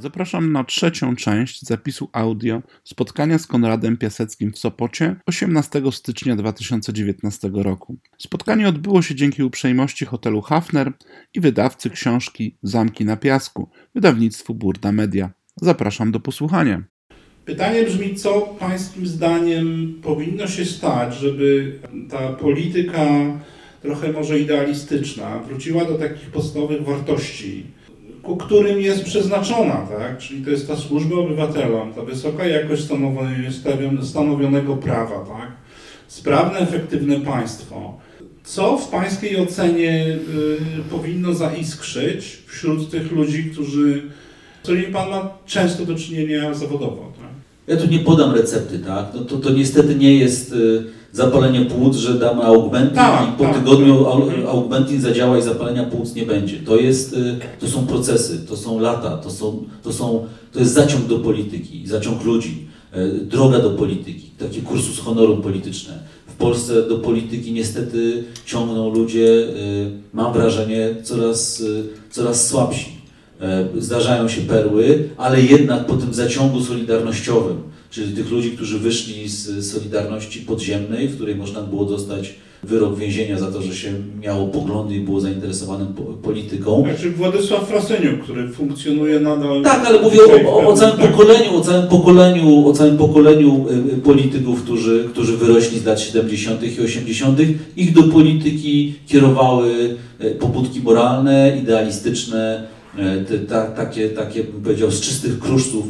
Zapraszam na trzecią część zapisu audio spotkania z Konradem Piaseckim w Sopocie 18 stycznia 2019 roku. Spotkanie odbyło się dzięki uprzejmości hotelu Hafner i wydawcy książki Zamki na Piasku, wydawnictwu Burda Media. Zapraszam do posłuchania. Pytanie brzmi, co Pańskim zdaniem powinno się stać, żeby ta polityka trochę może idealistyczna wróciła do takich podstawowych wartości, ku którym jest przeznaczona, tak? Czyli to jest ta służba obywatelom, ta wysoka jakość stanowionego prawa, tak? Sprawne, efektywne państwo. Co w Pańskiej ocenie y, powinno zaiskrzyć wśród tych ludzi, którzy, z którymi Pan ma często do czynienia zawodowo? Ja tu nie podam recepty, tak? No to, to niestety nie jest y, zapalenie płuc, że damy augmentin Tak, i po tak, tygodniu Mhm. augmentin zadziała i zapalenia płuc nie będzie. To jest, y, to są procesy, to są lata, to, są, to, są, to jest zaciąg do polityki, zaciąg ludzi, y, droga do polityki, takie kursus honoru polityczne. W Polsce do polityki niestety ciągną ludzie, y, mam wrażenie, coraz, coraz słabsi. E, Zdarzają się perły, ale jednak po tym zaciągu solidarnościowym, czyli tych ludzi, którzy wyszli z Solidarności Podziemnej, w której można było dostać wyrok więzienia za to, że się miało poglądy i było zainteresowanym po- polityką. Znaczy Władysław Frasyniuk, który funkcjonuje nadal... Tak, ale mówię o, o, o całym pokoleniu, o całym pokoleniu, o całym pokoleniu y, y, polityków, którzy, którzy wyrośli z lat 70. i 80. Ich do polityki kierowały y, pobudki moralne, idealistyczne, ta, takie, takie, bym powiedział, z czystych kruszców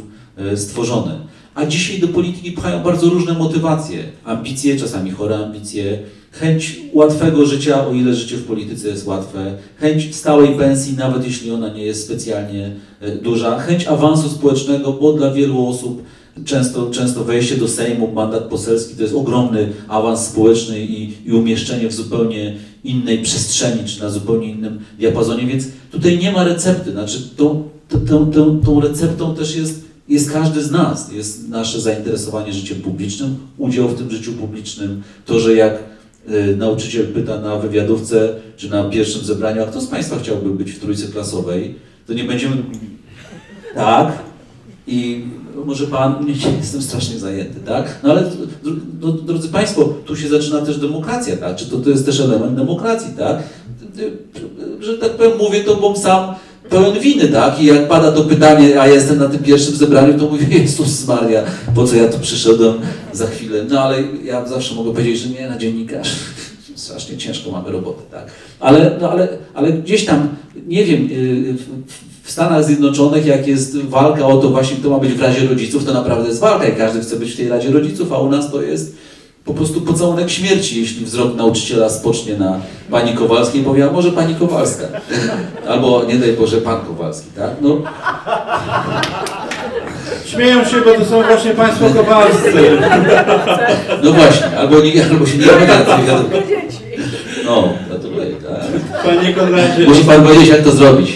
y, stworzone. A dzisiaj do polityki pchają bardzo różne motywacje, ambicje, czasami chore ambicje, chęć łatwego życia, o ile życie w polityce jest łatwe, chęć stałej pensji, nawet jeśli ona nie jest specjalnie e, duża, chęć awansu społecznego, bo dla wielu osób często, często wejście do Sejmu, mandat poselski to jest ogromny awans społeczny i, i umieszczenie w zupełnie innej przestrzeni, czy na zupełnie innym diapazonie, więc tutaj nie ma recepty, znaczy tą, tą, tą, tą, tą receptą też jest jest każdy z nas. Jest nasze zainteresowanie życiem publicznym, udział w tym życiu publicznym, to, że jak y, nauczyciel pyta na wywiadówce czy na pierwszym zebraniu, a kto z Państwa chciałby być w trójce klasowej, to nie będziemy. Tak. I może Pan, nie, jestem strasznie zajęty, tak? No ale no, drodzy Państwo, tu się zaczyna też demokracja, tak? Czy to, to jest też element demokracji, tak? Że tak powiem, mówię to, bo sam pełen winy, tak? I jak pada to pytanie, a jestem na tym pierwszym zebraniu, to mówię, Jezus Maria, po co ja tu przyszedłem za chwilę? No ale ja zawsze mogę powiedzieć, że nie, na dziennikarz. Strasznie ciężko mamy robotę, tak? Ale, no, ale, ale gdzieś tam, nie wiem, w- w Stanach Zjednoczonych, jak jest walka o to właśnie, kto ma być w Radzie Rodziców, to naprawdę jest walka i każdy chce być w tej Radzie Rodziców, a u nas to jest po prostu pocałunek śmierci, jeśli wzrok nauczyciela spocznie na pani Kowalskiej i powie, a może pani Kowalska? Albo nie daj Boże, pan Kowalski, tak? No, Śmieją się, bo to są właśnie Państwo Kowalscy. no właśnie, albo, nie, albo się nie wiadomo. No, gratuluję, tak. Panie Konradzie, Musi pan powiedzieć, jak to zrobić.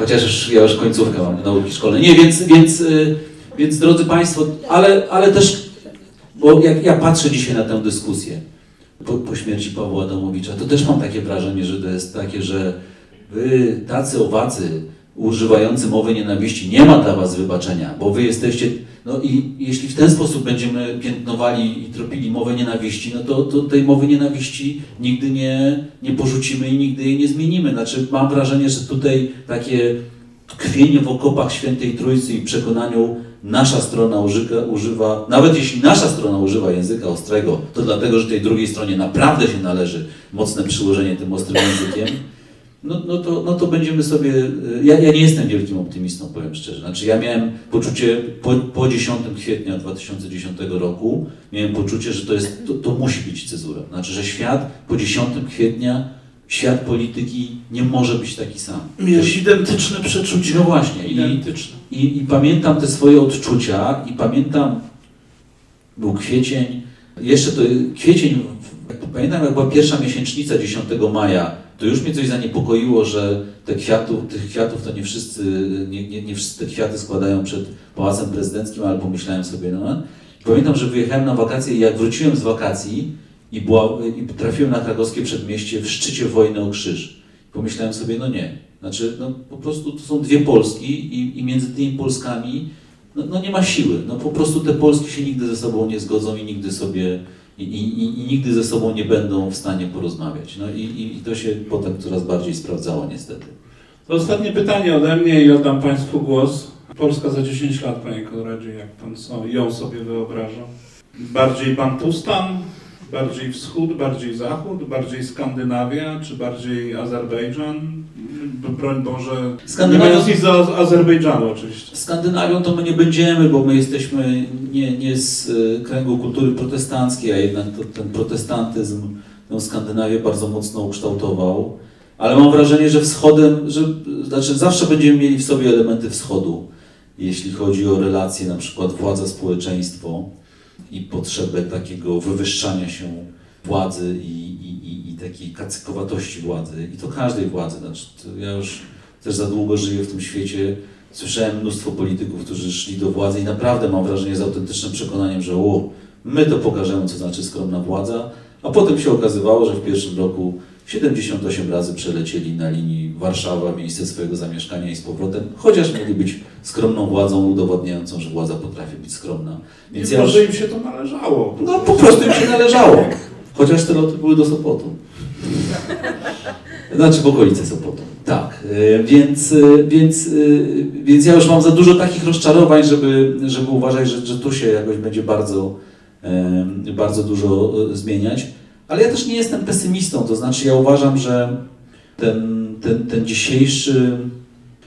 Chociaż już, ja już końcówkę mam nauki szkolne. Nie, więc, więc, y, więc drodzy Państwo, ale, ale też, bo jak ja patrzę dzisiaj na tę dyskusję po, po śmierci Pawła Adamowicza, to też mam takie wrażenie, że to jest takie, że wy tacy owacy używający mowy nienawiści, nie ma dla was wybaczenia, bo wy jesteście, no i jeśli w ten sposób będziemy piętnowali i tropili mowę nienawiści, no to, to tej mowy nienawiści nigdy nie, nie porzucimy i nigdy jej nie zmienimy. Znaczy mam wrażenie, że tutaj takie tkwienie w okopach Świętej Trójcy i przekonaniu nasza strona użyka, używa, nawet jeśli nasza strona używa języka ostrego, to dlatego, że tej drugiej stronie naprawdę się należy mocne przyłożenie tym ostrym językiem, no, no, to, no to będziemy sobie. Ja, ja nie jestem wielkim optymistą, powiem szczerze. Znaczy, ja miałem poczucie po, po 10 kwietnia 2010 roku, miałem poczucie, że to, jest, to, to musi być cezura. Znaczy, że świat po 10 kwietnia, świat polityki nie może być taki sam. miałeś identyczne przeczucie. No właśnie. I, Identyczne. i, I pamiętam te swoje odczucia i pamiętam, był kwiecień, jeszcze to kwiecień, pamiętam jak była pierwsza miesięcznica 10 maja, to już mnie coś zaniepokoiło, że te kwiatów, tych kwiatów to nie wszyscy, nie, nie, nie wszyscy te kwiaty składają przed Pałacem Prezydenckim, ale pomyślałem sobie, no. Pamiętam, że wyjechałem na wakacje i jak wróciłem z wakacji i, była, i trafiłem na krakowskie przedmieście w szczycie wojny o krzyż. Pomyślałem sobie, no nie, Znaczy, no, po prostu to są dwie Polski i, i między tymi Polskami no, no, nie ma siły. No, po prostu te Polski się nigdy ze sobą nie zgodzą i nigdy sobie i, i, i nigdy ze sobą nie będą w stanie porozmawiać. No i, i, to się potem coraz bardziej sprawdzało niestety. To ostatnie pytanie ode mnie i oddam Państwu głos. Polska za 10 lat, Panie Konradzie, jak Pan ją sobie wyobraża? Bardziej Bantustan, bardziej wschód, bardziej zachód, bardziej Skandynawia, czy bardziej Azerbejdżan? Broń Boże, Skandynawia- nie mając nic do Azerbejdżanu oczywiście. Skandynawią to my nie będziemy, bo my jesteśmy nie, nie z y, kręgu kultury protestanckiej, a jednak to, ten protestantyzm tę Skandynawię bardzo mocno ukształtował. Ale mam wrażenie, że wschodem, że znaczy zawsze będziemy mieli w sobie elementy wschodu, jeśli chodzi o relacje, na przykład władza-społeczeństwo i potrzebę takiego wywyższania się władzy i, i, i, i takiej kacykowatości władzy. I to każdej władzy. Znaczy, ja już też za długo żyję w tym świecie. Słyszałem mnóstwo polityków, którzy szli do władzy i naprawdę mam wrażenie z autentycznym przekonaniem, że o, my to pokażemy, co znaczy skromna władza, a potem się okazywało, że w pierwszym roku 78 razy przelecieli na linii Warszawa, miejsce swojego zamieszkania i z powrotem, chociaż mieli być skromną władzą udowodniającą, że władza potrafi być skromna. Więc Nie ja może im się to należało. no po prostu im się należało, chociaż te loty były do Sopotu. Znaczy w okolicy Sopotu. Tak, e, więc, e, więc, e, więc ja już mam za dużo takich rozczarowań, żeby, żeby uważać, że, że tu się jakoś będzie bardzo, bardzo dużo zmieniać. Ale ja też nie jestem pesymistą, to znaczy ja uważam, że ten, ten, ten dzisiejszy,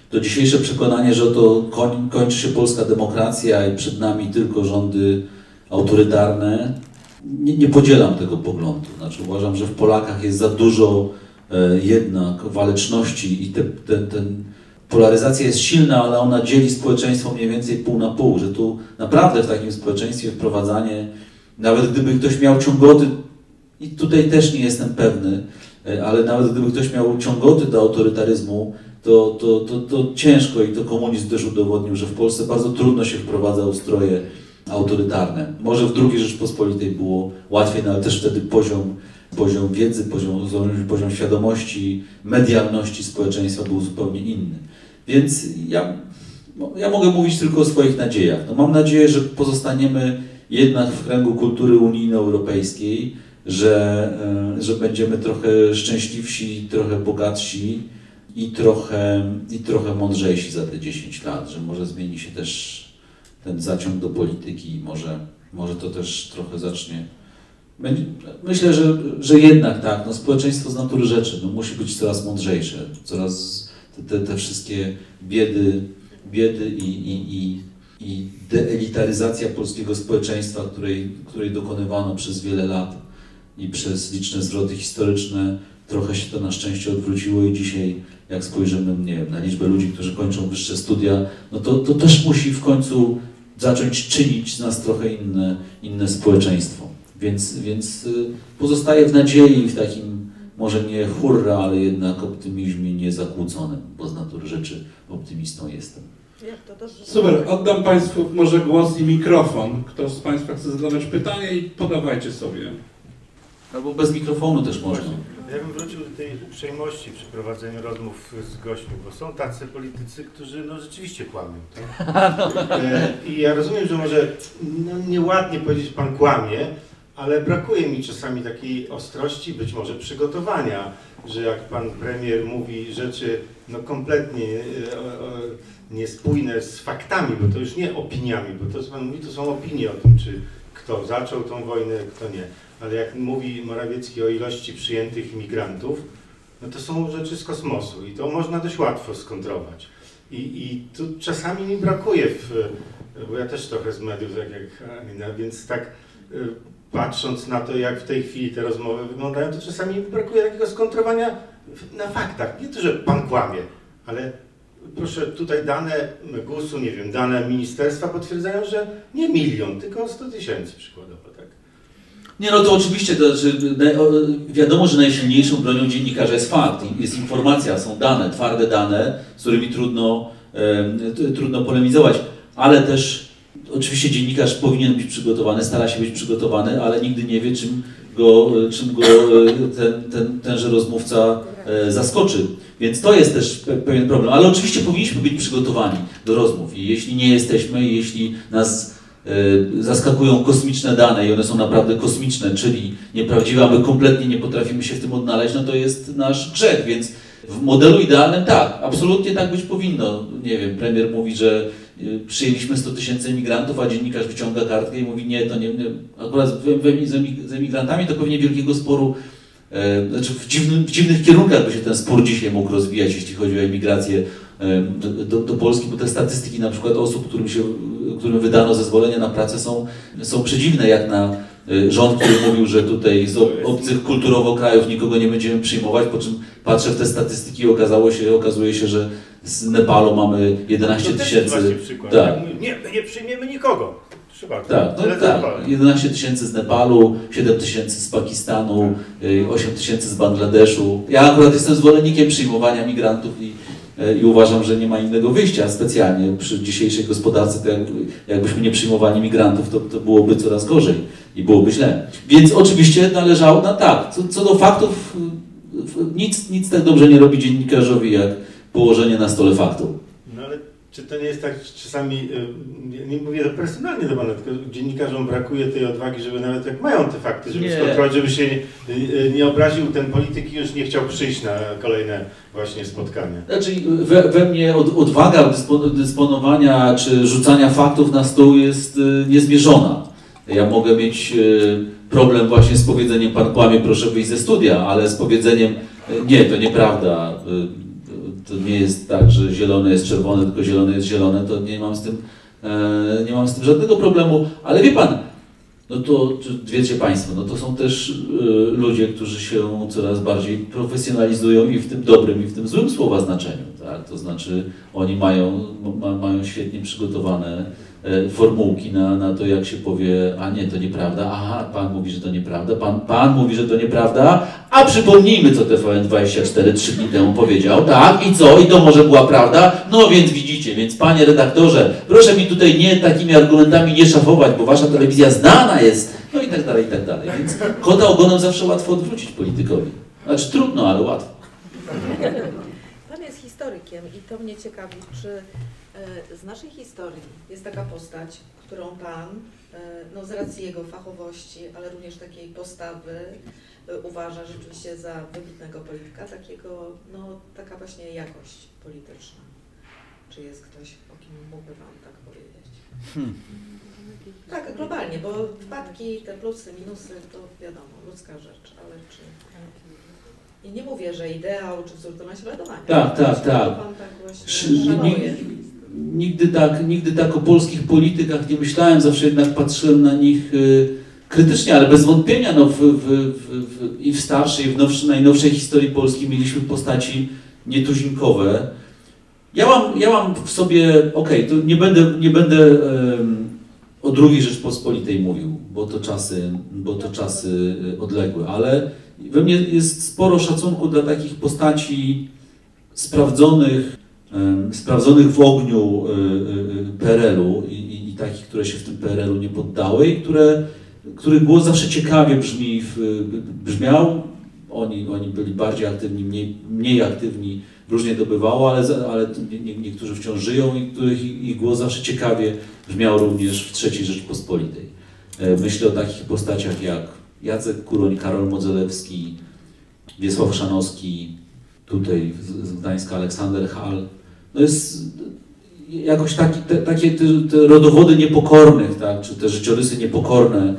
to dzisiejsze przekonanie, że to koń, kończy się polska demokracja i przed nami tylko rządy autorytarne, nie, nie podzielam tego poglądu. Znaczy uważam, że w Polakach jest za dużo e, jednak waleczności i te, ten, ten polaryzacja jest silna, ale ona dzieli społeczeństwo mniej więcej pół na pół, że tu naprawdę w takim społeczeństwie wprowadzanie, nawet gdyby ktoś miał ciągoty, i tutaj też nie jestem pewny, e, ale nawet gdyby ktoś miał ciągoty do autorytaryzmu, to, to, to, to ciężko i to komunizm też udowodnił, że w Polsce bardzo trudno się wprowadza ustroje autorytarne. Może w II Rzeczpospolitej było łatwiej, no ale też wtedy poziom, poziom wiedzy, poziom, poziom świadomości, medialności społeczeństwa był zupełnie inny. Więc ja, no, ja mogę mówić tylko o swoich nadziejach. No, mam nadzieję, że pozostaniemy jednak w kręgu kultury unijno-europejskiej, że, e, że będziemy trochę szczęśliwsi, trochę bogatsi i trochę, i trochę mądrzejsi za te 10 lat, że może zmieni się też ten zaciąg do polityki, może, może to też trochę zacznie. Myślę, że, że jednak tak, no społeczeństwo z natury rzeczy. No musi być coraz mądrzejsze, coraz te, te, te wszystkie biedy, biedy i, i, i, i deelitaryzacja polskiego społeczeństwa, której, której dokonywano przez wiele lat i przez liczne zwroty historyczne, trochę się to na szczęście odwróciło i dzisiaj jak spojrzymy nie wiem, na liczbę ludzi, którzy kończą wyższe studia, no to, to też musi w końcu zacząć czynić z nas trochę inne, inne społeczeństwo. Więc, więc y, pozostaję w nadziei, w takim może nie hurra, ale jednak optymizmie niezakłóconym, bo z natury rzeczy optymistą jestem. Super, oddam Państwu może głos i mikrofon. Kto z Państwa chce zadawać pytanie i podawajcie sobie. Albo bez mikrofonu też można. Ja bym wrócił do tej uprzejmości przy prowadzeniu rozmów z gośćmi, bo są tacy politycy, którzy no rzeczywiście kłamią. Tak? E, I ja rozumiem, że może no, nieładnie powiedzieć pan kłamie, ale brakuje mi czasami takiej ostrości, być może przygotowania, że jak pan premier mówi rzeczy no kompletnie e, niespójne z faktami, bo to już nie opiniami, bo to co pan mówi to są opinie o tym, czy kto zaczął tą wojnę, kto nie. Ale jak mówi Morawiecki o ilości przyjętych imigrantów, no to są rzeczy z kosmosu i to można dość łatwo skontrować. I, i tu czasami mi brakuje, w, bo ja też trochę z mediów, tak jak więc tak y, patrząc na to, jak w tej chwili te rozmowy wyglądają, to czasami mi brakuje takiego skontrowania na faktach. Nie to, że pan kłamie, ale proszę, tutaj dane GUS-u, nie wiem, dane ministerstwa potwierdzają, że nie milion, tylko 100 tysięcy przykładowo, tak? Nie, no to oczywiście, to znaczy, na- o, wiadomo, że najsilniejszą bronią dziennikarza jest fakt, jest informacja, są dane, twarde dane, z którymi trudno, t- trudno polemizować, ale też oczywiście dziennikarz powinien być przygotowany, stara się być przygotowany, ale nigdy nie wie, czym go, czym go e, ten, ten, tenże rozmówca e, zaskoczy. Więc to jest też pe- pewien problem. Ale oczywiście powinniśmy być przygotowani do rozmów i jeśli nie jesteśmy, jeśli nas e, zaskakują kosmiczne dane i one są naprawdę kosmiczne, czyli nieprawdziwe, a my kompletnie nie potrafimy się w tym odnaleźć, no to jest nasz grzech, więc w modelu idealnym tak, absolutnie tak być powinno. Nie wiem, premier mówi, że y, przyjęliśmy 100 tysięcy emigrantów, a dziennikarz wyciąga kartkę i mówi nie, to nie, nie. akurat z, emig- z emigrantami to pewnie wielkiego sporu, e, znaczy w, dziwnym, w dziwnych kierunkach by się ten spór dzisiaj mógł rozwijać, jeśli chodzi o emigrację do, do, do Polski, bo te statystyki na przykład osób, którym, się, którym wydano zezwolenie na pracę są, są przedziwne, jak na e, rząd, który mówił, że tutaj z ob- obcych kulturowo krajów nikogo nie będziemy przyjmować, po czym patrzę w te statystyki i okazało się, okazuje się, że z Nepalu mamy 11 To też jest właśnie tysięcy. Tak. Nie, nie przyjmiemy nikogo. Trzeba. Tak, no tak. zadbałem. 11 tysięcy z Nepalu, 7 tysięcy z Pakistanu, y, 8 tysięcy z Bangladeszu. Ja akurat jestem zwolennikiem przyjmowania migrantów i, i uważam, że nie ma innego wyjścia specjalnie. Przy dzisiejszej gospodarce, to jak, jakbyśmy nie przyjmowali migrantów, to, to byłoby coraz gorzej i byłoby źle. Więc oczywiście należało, no tak, co, co do faktów, w- nic, nic tak dobrze nie robi dziennikarzowi, jak położenie na stole faktów. Czy to nie jest tak że czasami, y, nie- mówię to personalnie do Pana, tylko dziennikarzom brakuje tej odwagi, żeby nawet jak mają te fakty, żeby skontrolować, żeby się nie, y, nie obraził ten polityk i już nie chciał przyjść na kolejne właśnie spotkanie. Znaczy we, we mnie od, odwaga dyspo- dysponowania czy rzucania faktów na stół jest y, niezmierzona. Ja mogę mieć y, problem właśnie z powiedzeniem pan kłamie, proszę wyjść ze studia, ale z powiedzeniem y, nie, to nieprawda. To nie jest tak, że zielone jest czerwone, tylko zielone jest zielone, to nie mam z tym, e, nie mam z tym żadnego problemu. Ale wie pan, no to wiecie Państwo, no to są też y, ludzie, którzy się coraz bardziej profesjonalizują i w tym dobrym, i w tym złym słowa znaczeniu. Tak? To znaczy oni mają, ma, mają świetnie przygotowane e, formułki na, na to, jak się powie, a nie, to nieprawda, aha, Pan mówi, że to nieprawda, Pan, pan mówi, że to nieprawda, a przypomnijmy, co TVN24 trzy dni temu powiedział, tak, i co, i to może była prawda, no więc widzicie, więc Panie redaktorze, proszę mi tutaj nie takimi argumentami nie szafować, bo Wasza telewizja znana jest, no i tak dalej, i tak dalej, więc kota ogonem zawsze łatwo odwrócić politykowi. Znaczy trudno, ale łatwo. Pan jest historykiem i to mnie ciekawi, czy e, z naszej historii jest taka postać, którą Pan, e, no z racji jego fachowości, ale również takiej postawy, e, uważa rzeczywiście za wybitnego polityka, takiego, no taka właśnie jakość polityczna. Czy jest ktoś, o kim mógłby Pan tak powiedzieć? Tak, globalnie, bo wpadki, te plusy, minusy, to wiadomo, ludzka rzecz, ale czy... I nie mówię, że ideał czy wzór do naśladowania. Tak, tak, tak. tak szanuje. Nigdy tak, nigdy tak o polskich politykach nie myślałem, zawsze jednak patrzyłem na nich y, krytycznie, ale bez wątpienia no, w, w, w, i w starszej, i w nowszej, najnowszej historii Polski mieliśmy postaci nietuzinkowe. Ja mam, ja mam w sobie, okej, to nie będę, nie będę em, o II Rzeczpospolitej mówił, bo to czasy, bo to czasy y, odległe, ale we mnie jest sporo szacunku dla takich postaci sprawdzonych, sprawdzonych w ogniu y, y, y, PRL-u i, i, i takich, które się w tym PRL-u nie poddały i które, których głos zawsze ciekawie brzmi, brzmiał. Oni, oni byli bardziej aktywni, mniej, mniej aktywni, różnie to bywało, ale, ale nie, nie, niektórzy wciąż żyją i których ich, głos zawsze ciekawie brzmiał również w III Rzeczpospolitej. E, Myślę o takich postaciach jak Jacek Kuroń, Karol Modzelewski, Wiesław Szanowski, tutaj z Gdańska Aleksander Hall. No jest jakoś taki, te, takie te, te rodowody niepokornych, tak, czy te życiorysy niepokorne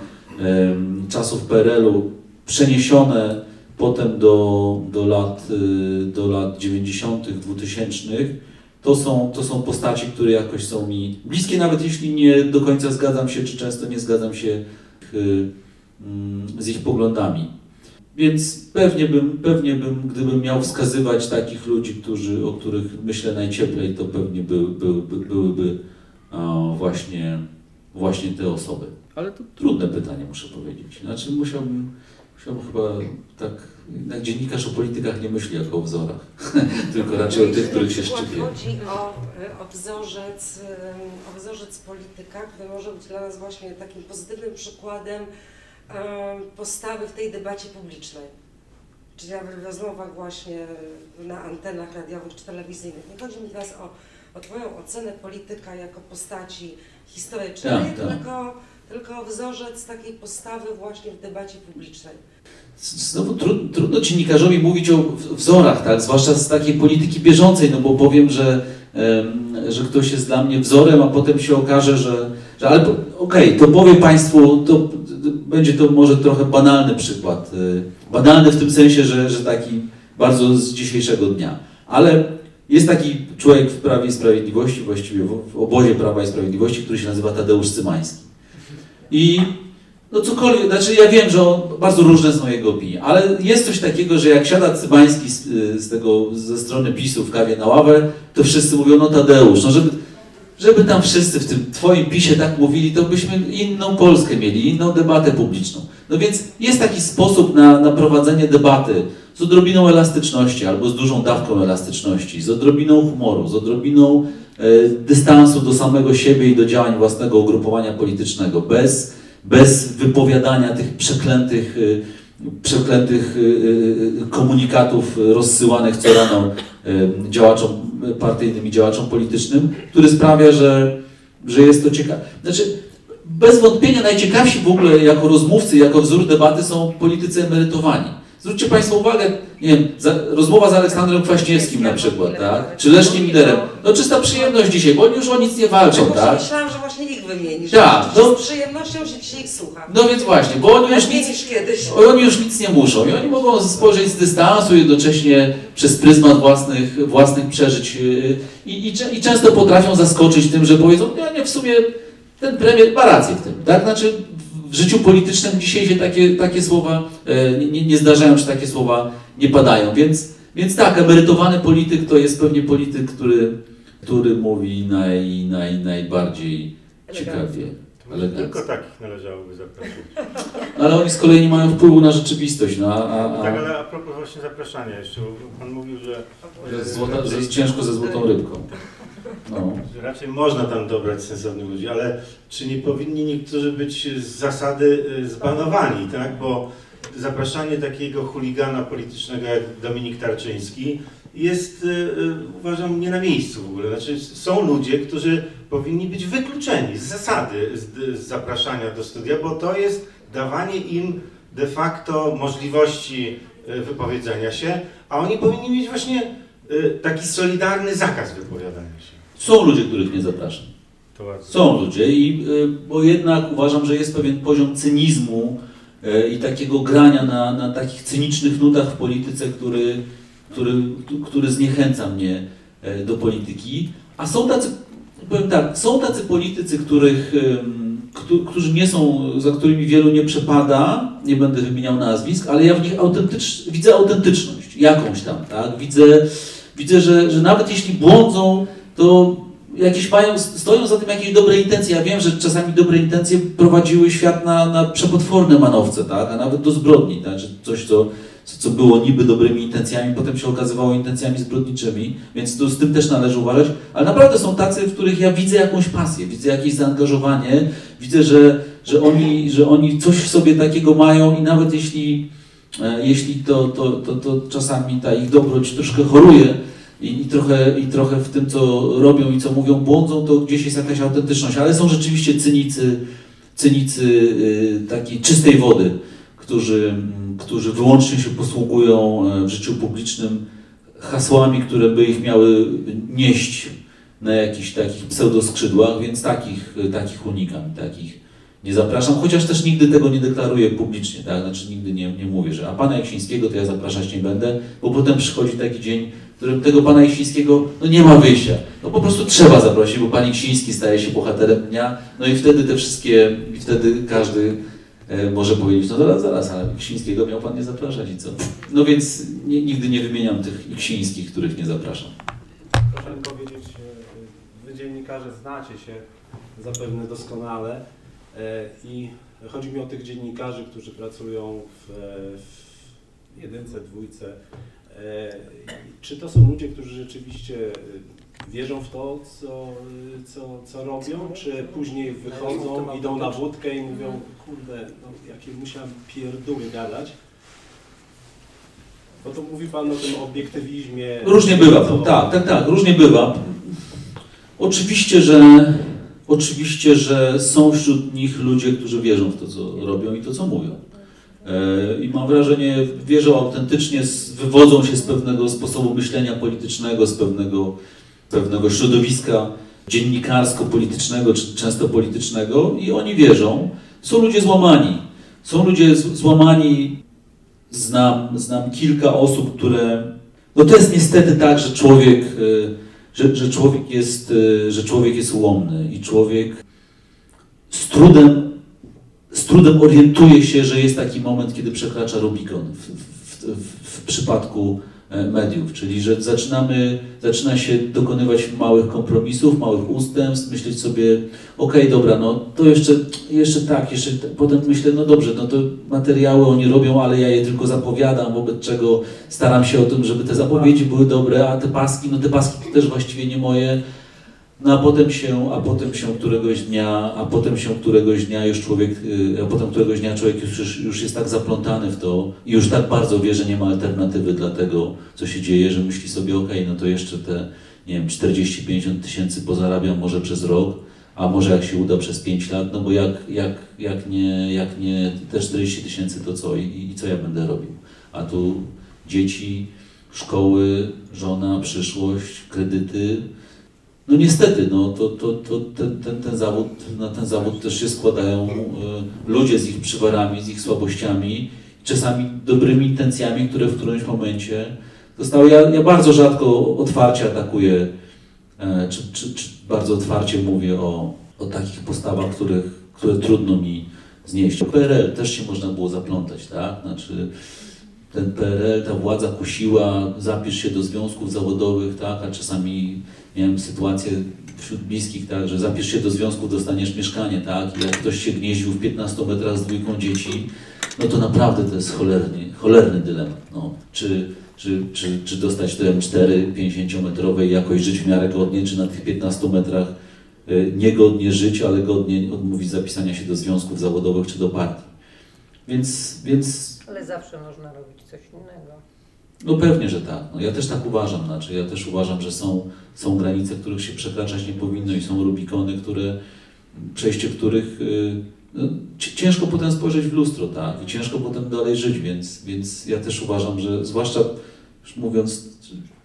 czasów PRL-u, przeniesione potem do, do, lat, y, do lat 90., 2000. To są, to są postaci, które jakoś są mi bliskie, nawet jeśli nie do końca zgadzam się, czy często nie zgadzam się y, mm, z ich poglądami. Więc pewnie bym, pewnie bym, gdybym miał wskazywać takich ludzi, którzy, o których myślę najcieplej, to pewnie by, by, by, byłyby o, właśnie, właśnie te osoby. Ale to trudne pytanie, muszę powiedzieć. Znaczy musiałbym, musiałbym chyba tak, jednak dziennikarz o politykach nie myśli jako o wzorach, tylko raczej o tych, których się szczypie. chodzi o, o, wzorzec, o wzorzec polityka, który może być dla nas właśnie takim pozytywnym przykładem postawy w tej debacie publicznej. czy nawet w rozmowach właśnie na antenach radiowych czy telewizyjnych. Nie chodzi mi teraz o, o Twoją ocenę polityka jako postaci historycznej, Tak, tak. tylko, tylko wzorzec takiej postawy właśnie w debacie publicznej. Znowu tru, trudno dziennikarzowi mówić o wzorach, tak? zwłaszcza z takiej polityki bieżącej, no bo powiem, że, że ktoś jest dla mnie wzorem, a potem się okaże, że, że ale po- okej, to powiem Państwu, to będzie to może trochę banalny przykład. y, Banalny w tym sensie, że, że taki bardzo z dzisiejszego dnia. Ale jest taki człowiek w Prawie i Sprawiedliwości, właściwie w, obozie Prawa i Sprawiedliwości, który się nazywa Tadeusz Cymański. I no cokolwiek, znaczy ja wiem, że on, bardzo różne są jego opinie, ale jest coś takiego, że jak siada Cybański z, z tego, ze strony PiSu w kawie na ławę, to wszyscy mówią, no Tadeusz, no żeby, żeby tam wszyscy w tym twoim PiSie tak mówili, to byśmy inną Polskę mieli, inną debatę publiczną. No więc jest taki sposób na, na prowadzenie debaty z odrobiną elastyczności albo z dużą dawką elastyczności, z odrobiną humoru, z odrobiną e, dystansu do samego siebie i do działań własnego ugrupowania politycznego, bez, bez wypowiadania tych przeklętych, y, przeklętych y, y, komunikatów rozsyłanych co rano y, działaczom partyjnym i działaczom politycznym, który sprawia, że, że jest to ciekawe. Znaczy, bez wątpienia najciekawsi w ogóle jako rozmówcy, jako wzór debaty są politycy emerytowani. Zwróćcie Państwo uwagę, nie wiem, za, rozmowa z Aleksandrem Kwaśniewskim na przykład, tak? Czy Leszkiem Millerem. No czysta przyjemność dzisiaj, bo oni już o nic nie walczą, Właśnie tak? Myślałam, że właśnie ich wymienisz. Tak, no- Z przyjemnością się dzisiaj ich słucham. No więc właśnie, bo oni już nic, oni już nic nie muszą i oni mogą spojrzeć z dystansu jednocześnie przez pryzmat własnych, własnych przeżyć yy, i, i, i często potrafią zaskoczyć tym, że powiedzą, nie, nie, w sumie ten premier ma rację w tym, tak? Znaczy w życiu politycznym dzisiaj się takie, takie słowa e, nie, nie zdarzają, czy takie słowa nie padają, więc, więc tak, emerytowany polityk to jest pewnie polityk, który, który mówi naj, naj, najbardziej ciekawie. Elegancko. tylko takich należałoby zaprosić. Ale oni z kolei nie mają wpływu na rzeczywistość, no, a, a, Tak, ale a propos właśnie zapraszania jeszcze, bo Pan mówił, że, że, złota, że jest ciężko ze złotą rybką. No. raczej można tam dobrać sensownych ludzi, ale czy nie powinni niektórzy być z zasady e, zbanowani, tak? Bo zapraszanie takiego chuligana politycznego jak Dominik Tarczyński jest, e, e, uważam, nie na miejscu w ogóle. Znaczy, są ludzie, którzy powinni być wykluczeni z zasady z, z zapraszania do studia, bo to jest dawanie im de facto możliwości wypowiedzenia się, a oni powinni mieć właśnie taki solidarny zakaz wypowiadania się. Są ludzie, których nie zapraszam. Są ludzie, i, y, bo jednak uważam, że jest pewien poziom cynizmu y, i takiego grania na, na takich cynicznych nutach w polityce, który, który, który zniechęca mnie y, do polityki. A są tacy, powiem tak, są tacy politycy, których, którzy nie są, za którymi wielu nie przepada, nie będę wymieniał nazwisk, ale ja w nich autentycz, widzę autentyczność, jakąś tam, tak? Widzę, widzę że, że nawet jeśli błądzą, to jakieś mają, stoją za tym jakieś dobre intencje. Ja wiem, że czasami dobre intencje prowadziły świat na, na przepotworne manowce, tak? a nawet do zbrodni, tak? że coś, co, co było niby dobrymi intencjami, potem się okazywało intencjami zbrodniczymi, więc to z tym też należy uważać. Ale naprawdę są tacy, w których ja widzę jakąś pasję, widzę jakieś zaangażowanie, widzę, że, że, oni, że oni coś w sobie takiego mają i nawet jeśli, jeśli to, to, to, to czasami ta ich dobroć troszkę choruje, i, i, trochę, i trochę w tym, co robią i co mówią, błądzą, to gdzieś jest jakaś autentyczność, ale są rzeczywiście cynicy, cynicy y, takiej czystej wody, którzy, mm, którzy wyłącznie się posługują e, w życiu publicznym hasłami, które by ich miały nieść na jakichś takich pseudoskrzydłach, więc takich, takich unikam, takich nie zapraszam, chociaż też nigdy tego nie deklaruję publicznie, tak? Znaczy nigdy nie, nie mówię, że a pana Jaksińskiego to ja zapraszać nie będę, bo potem przychodzi taki dzień, w którym tego pana Jaksińskiego no nie ma wyjścia. No po prostu trzeba zaprosić, bo pan Jaksiński staje się bohaterem dnia, no i wtedy te wszystkie, i wtedy każdy e, może powiedzieć, no zaraz, zaraz, ale Jaksińskiego miał pan nie zapraszać i co? No więc nie, nigdy nie wymieniam tych Jaksińskich, których nie zapraszam. Proszę mi powiedzieć, e, wy dziennikarze znacie się zapewne doskonale i chodzi mi o tych dziennikarzy, którzy pracują w, w jedynce, dwójce. E, Czy to są ludzie, którzy rzeczywiście e, wierzą w to, co, co, co robią, czy później wychodzą, idą na wódkę i mówią, kurde, no, jakie musiałem pierduły gadać. Bo tu mówi Pan o tym obiektywizmie. Różnie bywa, Co- tak, tak, tak, różnie bywa. Oczywiście, że oczywiście, że są wśród nich ludzie, którzy wierzą w to, co robią i to, co mówią. E, I mam wrażenie, wierzą autentycznie, wywodzą się z pewnego sposobu myślenia politycznego, z pewnego, pewnego środowiska dziennikarsko-politycznego, czy często politycznego i oni wierzą. Są ludzie złamani. Są ludzie złamani. Znam, znam kilka osób, które. No to jest niestety tak, że człowiek, e, że, że człowiek jest, e, że człowiek jest ułomny i człowiek z trudem, z trudem orientuje się, że jest taki moment, kiedy przekracza Rubikon w, w, w, w przypadku mediów, czyli że zaczynamy, zaczyna się dokonywać małych kompromisów, małych ustępstw, myśleć sobie, okej, dobra, no to jeszcze, jeszcze tak, jeszcze potem myślę, no dobrze, no to materiały oni robią, ale ja je tylko zapowiadam, wobec czego staram się o tym, żeby te zapowiedzi były dobre, a te paski, no te paski to też właściwie nie moje. No a potem się, a potem się któregoś dnia, a potem się któregoś dnia już człowiek, y, a potem któregoś dnia człowiek już, już, jest tak zaplątany w to i już tak bardzo wie, że nie ma alternatywy dla tego, co się dzieje, że myśli sobie, okej, no to jeszcze te, nie wiem, 40-50 tysięcy pozarabiam może przez rok, a może jak się uda przez 5 lat, no bo jak, jak, jak, nie, jak nie te 40 tysięcy, to co I, i co ja będę robił? A tu dzieci, szkoły, żona, przyszłość, kredyty. No niestety, no to, to, to ten, ten, ten, zawód, na ten zawód też się składają e, ludzie z ich przywarami, z ich słabościami, czasami dobrymi intencjami, które w którymś momencie zostały. Ja, ja bardzo rzadko otwarcie atakuję, e, czy, czy, czy bardzo otwarcie mówię o, o takich postawach, których, które trudno mi znieść. PRL też się można było zaplątać, tak? Znaczy, ten PRL, ta władza kusiła, zapisz się do związków zawodowych, tak? A czasami miałem sytuację wśród bliskich, tak, że zapisz się do związku, dostaniesz mieszkanie, tak? I jak ktoś się gnieździł w 15 metrach z dwójką dzieci, no to naprawdę to jest cholerny, cholerny dylemat. No. Czy, czy, czy, czy dostać to M4 50-metrowe i jakoś żyć w miarę godnie, czy na tych 15 metrach y, niegodnie żyć, ale godnie odmówić zapisania się do związków zawodowych czy do partii. Więc, więc Ale zawsze można robić coś innego. No pewnie, że tak. No, ja też tak uważam. Znaczy, ja też uważam, że są, są granice, których się przekraczać nie powinno i są Rubikony, które, przejście których y, no, ci- ciężko potem spojrzeć w lustro, tak? I ciężko potem dalej żyć, więc, więc ja też uważam, że zwłaszcza już mówiąc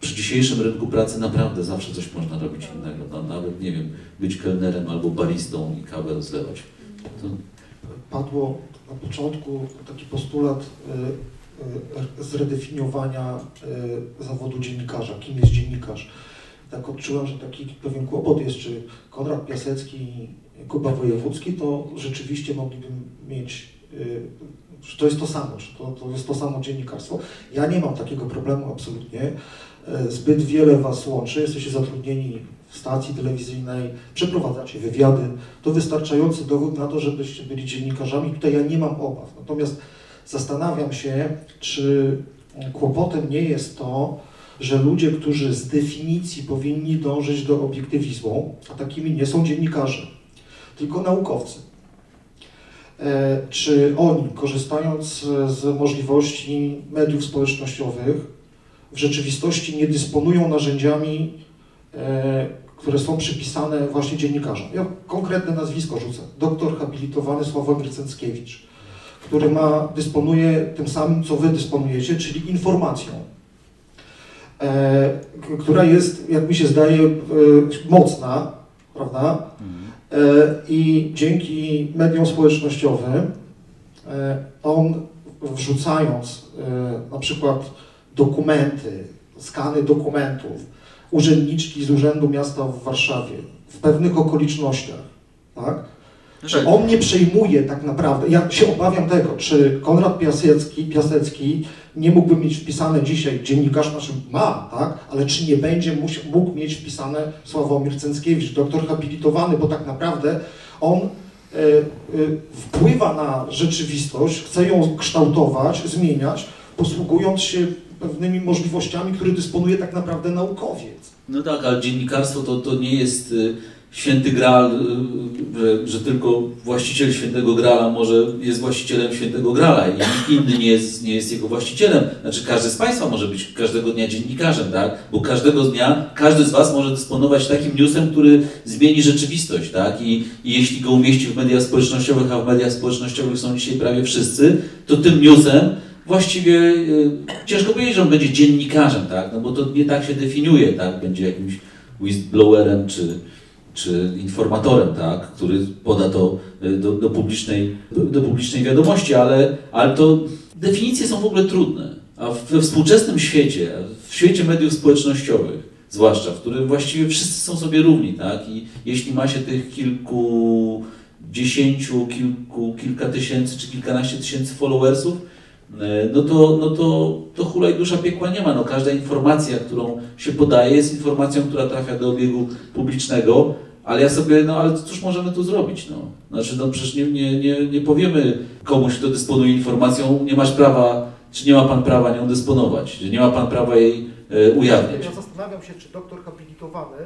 przy dzisiejszym rynku pracy naprawdę zawsze coś można robić innego. No, nawet, nie wiem, być kelnerem albo baristą i kawę rozlewać. To, padło na początku taki postulat y, zredefiniowania y, zawodu dziennikarza, kim jest dziennikarz. Tak odczułem, że taki pewien kłopot jest, czy Konrad Piasecki i Kuba Wojewódzki, to rzeczywiście mogliby mieć, czy to jest to samo, czy to, to jest to samo dziennikarstwo. Ja nie mam takiego problemu absolutnie. Zbyt wiele Was łączy, jesteście zatrudnieni w stacji telewizyjnej, przeprowadzacie wywiady, to wystarczający dowód na to, żebyście byli dziennikarzami. Tutaj ja nie mam obaw. Natomiast zastanawiam się, czy kłopotem nie jest to, że ludzie, którzy z definicji powinni dążyć do obiektywizmu, a takimi nie są dziennikarze, tylko naukowcy. E, Czy oni, korzystając z możliwości mediów społecznościowych, w rzeczywistości nie dysponują narzędziami, e, które są przypisane właśnie dziennikarzom. Ja konkretne nazwisko rzucę. Doktor habilitowany Sławomir Cęckiewicz, który ma, dysponuje tym samym, co wy dysponujecie, czyli informacją, e, która jest, jak mi się zdaje, e, mocna, prawda? E, I dzięki mediom społecznościowym e, on wrzucając e, na przykład dokumenty, skany dokumentów, urzędniczki z Urzędu Miasta w Warszawie w pewnych okolicznościach, tak? Czy on nie przejmuje tak naprawdę, ja się obawiam tego, czy Konrad Piasecki, Piasecki nie mógłby mieć wpisane dzisiaj dziennikarz, znaczy ma, tak, ale czy nie będzie mógł mieć wpisane Sławomir Cęckiewicz, doktor habilitowany, bo tak naprawdę on e, e, wpływa na rzeczywistość, chce ją kształtować, zmieniać, posługując się pewnymi możliwościami, które dysponuje tak naprawdę naukowiec. No tak, ale dziennikarstwo to, to nie jest y, święty Graal, y, że, że tylko właściciel świętego Grala może jest właścicielem świętego Grala i nikt inny nie jest, nie jest jego właścicielem. Znaczy każdy z Państwa może być każdego dnia dziennikarzem, tak? Bo każdego dnia każdy z Was może dysponować takim newsem, który zmieni rzeczywistość, tak? I, I jeśli go umieści w mediach społecznościowych, a w mediach społecznościowych są dzisiaj prawie wszyscy, to tym newsem właściwie y, ciężko powiedzieć, że on będzie dziennikarzem, tak? No bo to nie tak się definiuje, tak? Będzie jakimś whistleblowerem czy, czy informatorem, tak? Który poda to y, do, do, publicznej, do, publicznej wiadomości, ale, ale to definicje są w ogóle trudne. A we współczesnym świecie, w świecie mediów społecznościowych, zwłaszcza, w którym właściwie wszyscy są sobie równi, tak? I jeśli ma się tych kilku dziesięciu, kilku, kilka tysięcy czy kilkanaście tysięcy followersów, no to, no to, to hulaj dusza piekła nie ma. No każda informacja, którą się podaje, jest informacją, która trafia do obiegu publicznego, ale ja sobie, no ale cóż możemy tu zrobić? No? Znaczy, no przecież nie, nie, nie, nie powiemy komuś, kto dysponuje informacją, nie masz prawa, czy nie ma pan prawa nią dysponować, że nie ma pan prawa jej e, ujawniać. Ja zastanawiam się, czy doktor habilitowany,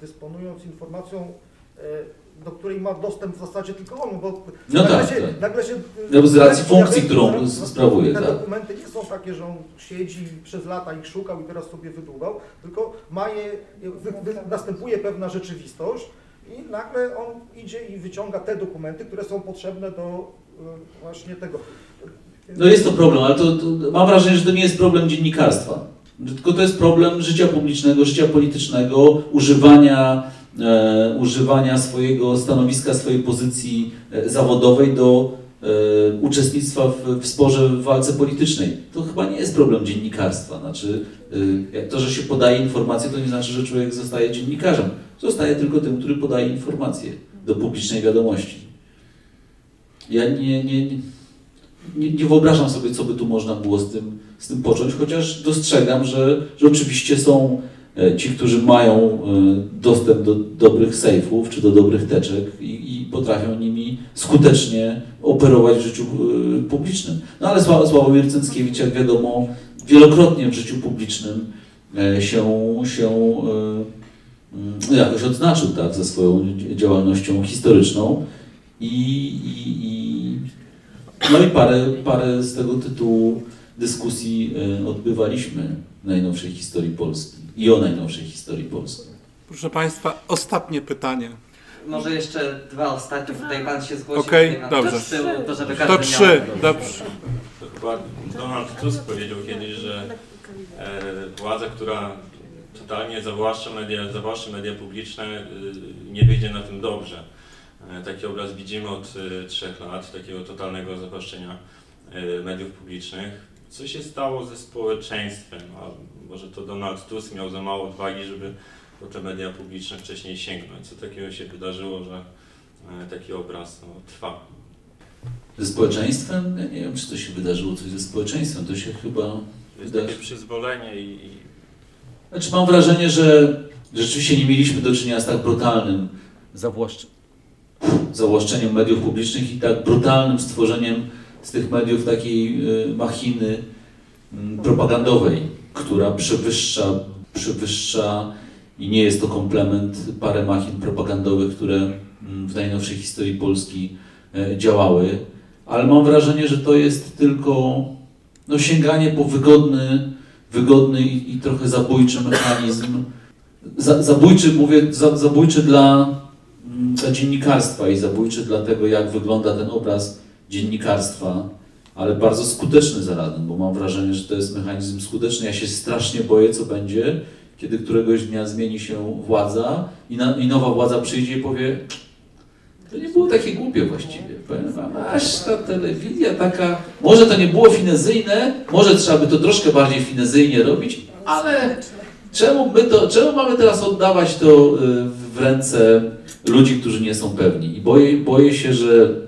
dysponując informacją, e, do której ma dostęp w zasadzie tylko on, bo No nagle, tak, się, tak. nagle się... No, z racji funkcji, którą sprawuje, Te tak. dokumenty nie są takie, że on siedzi przez lata ich szukał i teraz sobie wydłubał, tylko ma je, wy, wy, następuje pewna rzeczywistość i nagle on idzie i wyciąga te dokumenty, które są potrzebne do e, właśnie tego. No jest to problem, ale to, to mam wrażenie, że to nie jest problem dziennikarstwa. Tylko to jest problem życia publicznego, życia politycznego, używania, e, używania swojego stanowiska, swojej pozycji e, zawodowej do e, uczestnictwa w, w sporze, w walce politycznej. To chyba nie jest problem dziennikarstwa. Znaczy, e, to, że się podaje informacje, to nie znaczy, że człowiek zostaje dziennikarzem. Zostaje tylko tym, który podaje informacje do publicznej wiadomości. Ja nie, nie, nie nie, wyobrażam sobie, co by tu można było z tym, z tym począć, chociaż dostrzegam, że, że oczywiście są e, ci, którzy mają e, dostęp do dobrych sejfów czy do dobrych teczek i, i potrafią nimi skutecznie operować w życiu e, publicznym. No ale Sła- Sławomir Cęckiewicz, jak wiadomo, wielokrotnie w życiu publicznym e, się, się e, jakoś odznaczył tak, ze swoją działalnością historyczną i, i, i no i parę, parę z tego tytułu dyskusji e, odbywaliśmy najnowszej historii Polski i o najnowszej historii Polski. Proszę Państwa, ostatnie pytanie. Może jeszcze dwa ostatnie, tutaj pan się zgłosił. Okej, na dobrze. To, żeby To trzy, miał. dobrze. To chyba Donald Tusk powiedział kiedyś, że e, władza, która totalnie zawłaszcza media, zawłaszcza media publiczne, e, nie wyjdzie na tym dobrze. E, taki obraz widzimy od e, trzech lat, takiego totalnego zawłaszczenia e, mediów publicznych. Co się stało ze społeczeństwem? A może to Donald Tusk miał za mało odwagi, żeby po te media publiczne wcześniej sięgnąć. Co takiego się wydarzyło, że e, taki obraz no, trwa? Ze społeczeństwem? Ja nie wiem, czy to się wydarzyło coś ze społeczeństwem. To się chyba Jest wydarzy. takie przyzwolenie i, Znaczy mam wrażenie, że rzeczywiście nie mieliśmy do czynienia z tak brutalnym zawłaszcz... zawłaszczeniem mediów publicznych i tak brutalnym stworzeniem z tych mediów takiej y, machiny mm, propagandowej, która przewyższa, przewyższa i nie jest to komplement parę machin propagandowych, które mm, w najnowszej historii Polski e, działały, ale mam wrażenie, że to jest tylko no, sięganie po wygodny, wygodny i, i trochę zabójczy mechanizm. Za, zabójczy, mówię, za, zabójczy dla, mm, dla dziennikarstwa i zabójczy dla tego, jak wygląda ten obraz dziennikarstwa, ale bardzo skuteczny zarazem, bo mam wrażenie, że to jest mechanizm skuteczny. Ja się strasznie boję, co będzie, kiedy któregoś dnia zmieni się władza i, na, i nowa władza przyjdzie i powie, to nie było takie głupie właściwie. Powiem wam, aż ta telewizja taka, może to nie było finezyjne, może trzeba by to troszkę bardziej finezyjnie robić, ale czemu my to, czemu mamy teraz oddawać to y, w ręce ludzi, którzy nie są pewni? I boję, boję się, że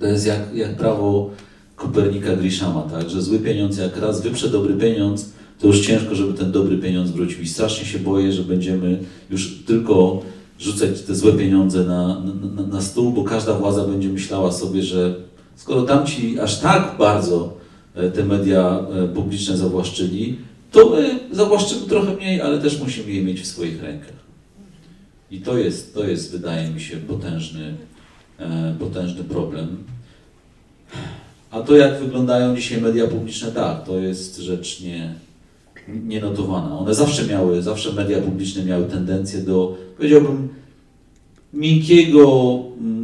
to jest jak, jak prawo Kopernika Grishama, tak? że zły pieniądz jak raz wyprze dobry pieniądz, to już ciężko, żeby ten dobry pieniądz wrócił. I strasznie się boję, że będziemy już tylko rzucać te złe pieniądze na, na, na- stół, bo każda władza będzie myślała sobie, że skoro tamci aż tak bardzo e, te media e, publiczne zawłaszczyli, to my zawłaszczymy trochę mniej, ale też musimy je mieć w swoich rękach. I to jest, to jest wydaje mi się, potężny, potężny problem. A to, jak wyglądają dzisiaj media publiczne, tak, to jest rzecz nie, nienotowana. One zawsze miały, zawsze media publiczne miały tendencję do, powiedziałbym, miękkiego,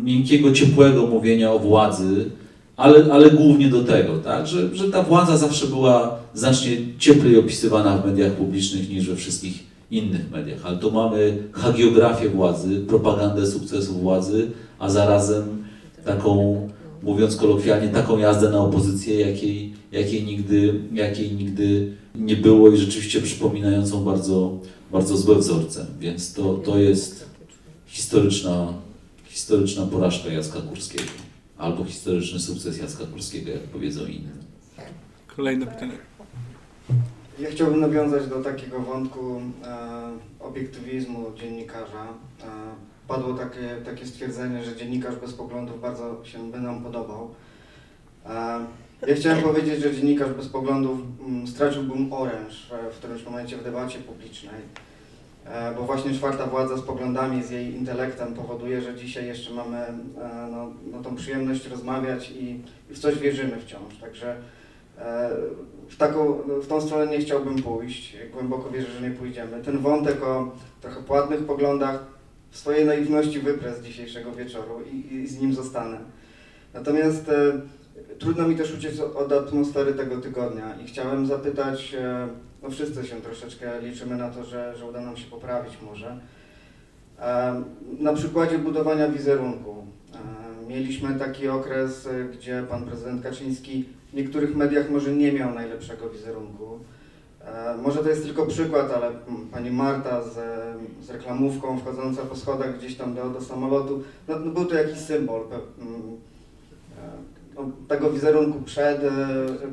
miękkiego, ciepłego mówienia o władzy, ale, ale głównie do tego, tak? że, że ta władza zawsze była znacznie cieplej opisywana w mediach publicznych niż we wszystkich innych mediach. Ale tu mamy hagiografię władzy, propagandę sukcesu władzy, a zarazem taką, mówiąc kolokwialnie, taką jazdę na opozycję, jakiej, jakiej, nigdy, jakiej nigdy nie było i rzeczywiście przypominającą bardzo, bardzo złe wzorce. Więc to, to jest historyczna, historyczna porażka Jacka Kurskiego. Albo historyczny sukces Jacka Kurskiego, jak powiedzą inni. Kolejne pytanie. Ja chciałbym nawiązać do takiego wątku e, obiektywizmu dziennikarza. E, padło takie, takie stwierdzenie, że dziennikarz bez poglądów bardzo się by nam podobał. E, ja chciałem powiedzieć, że dziennikarz bez poglądów m, straciłbym oręż e, w którymś momencie w debacie publicznej. E, bo właśnie czwarta władza z poglądami, z jej intelektem powoduje, że dzisiaj jeszcze mamy e, no, no, tą przyjemność rozmawiać i, i w coś wierzymy wciąż. Także e, w, taką, w tą stronę nie chciałbym pójść. Głęboko wierzę, że nie pójdziemy. Ten wątek o trochę płatnych poglądach w swojej naiwności wyprę z dzisiejszego wieczoru i, i z nim zostanę. Natomiast e, trudno mi też uciec od atmosfery tego tygodnia i chciałem zapytać, e, no wszyscy się troszeczkę liczymy na to, że, że uda nam się poprawić może. E, na przykładzie budowania wizerunku. E, mieliśmy taki okres, e, gdzie pan prezydent Kaczyński w niektórych mediach może nie miał najlepszego wizerunku. E, Może to jest tylko przykład, ale mm, pani Marta z, z reklamówką wchodząca po schodach gdzieś tam do, do samolotu, no, no był to jakiś symbol pe- e, no, tego wizerunku przed e,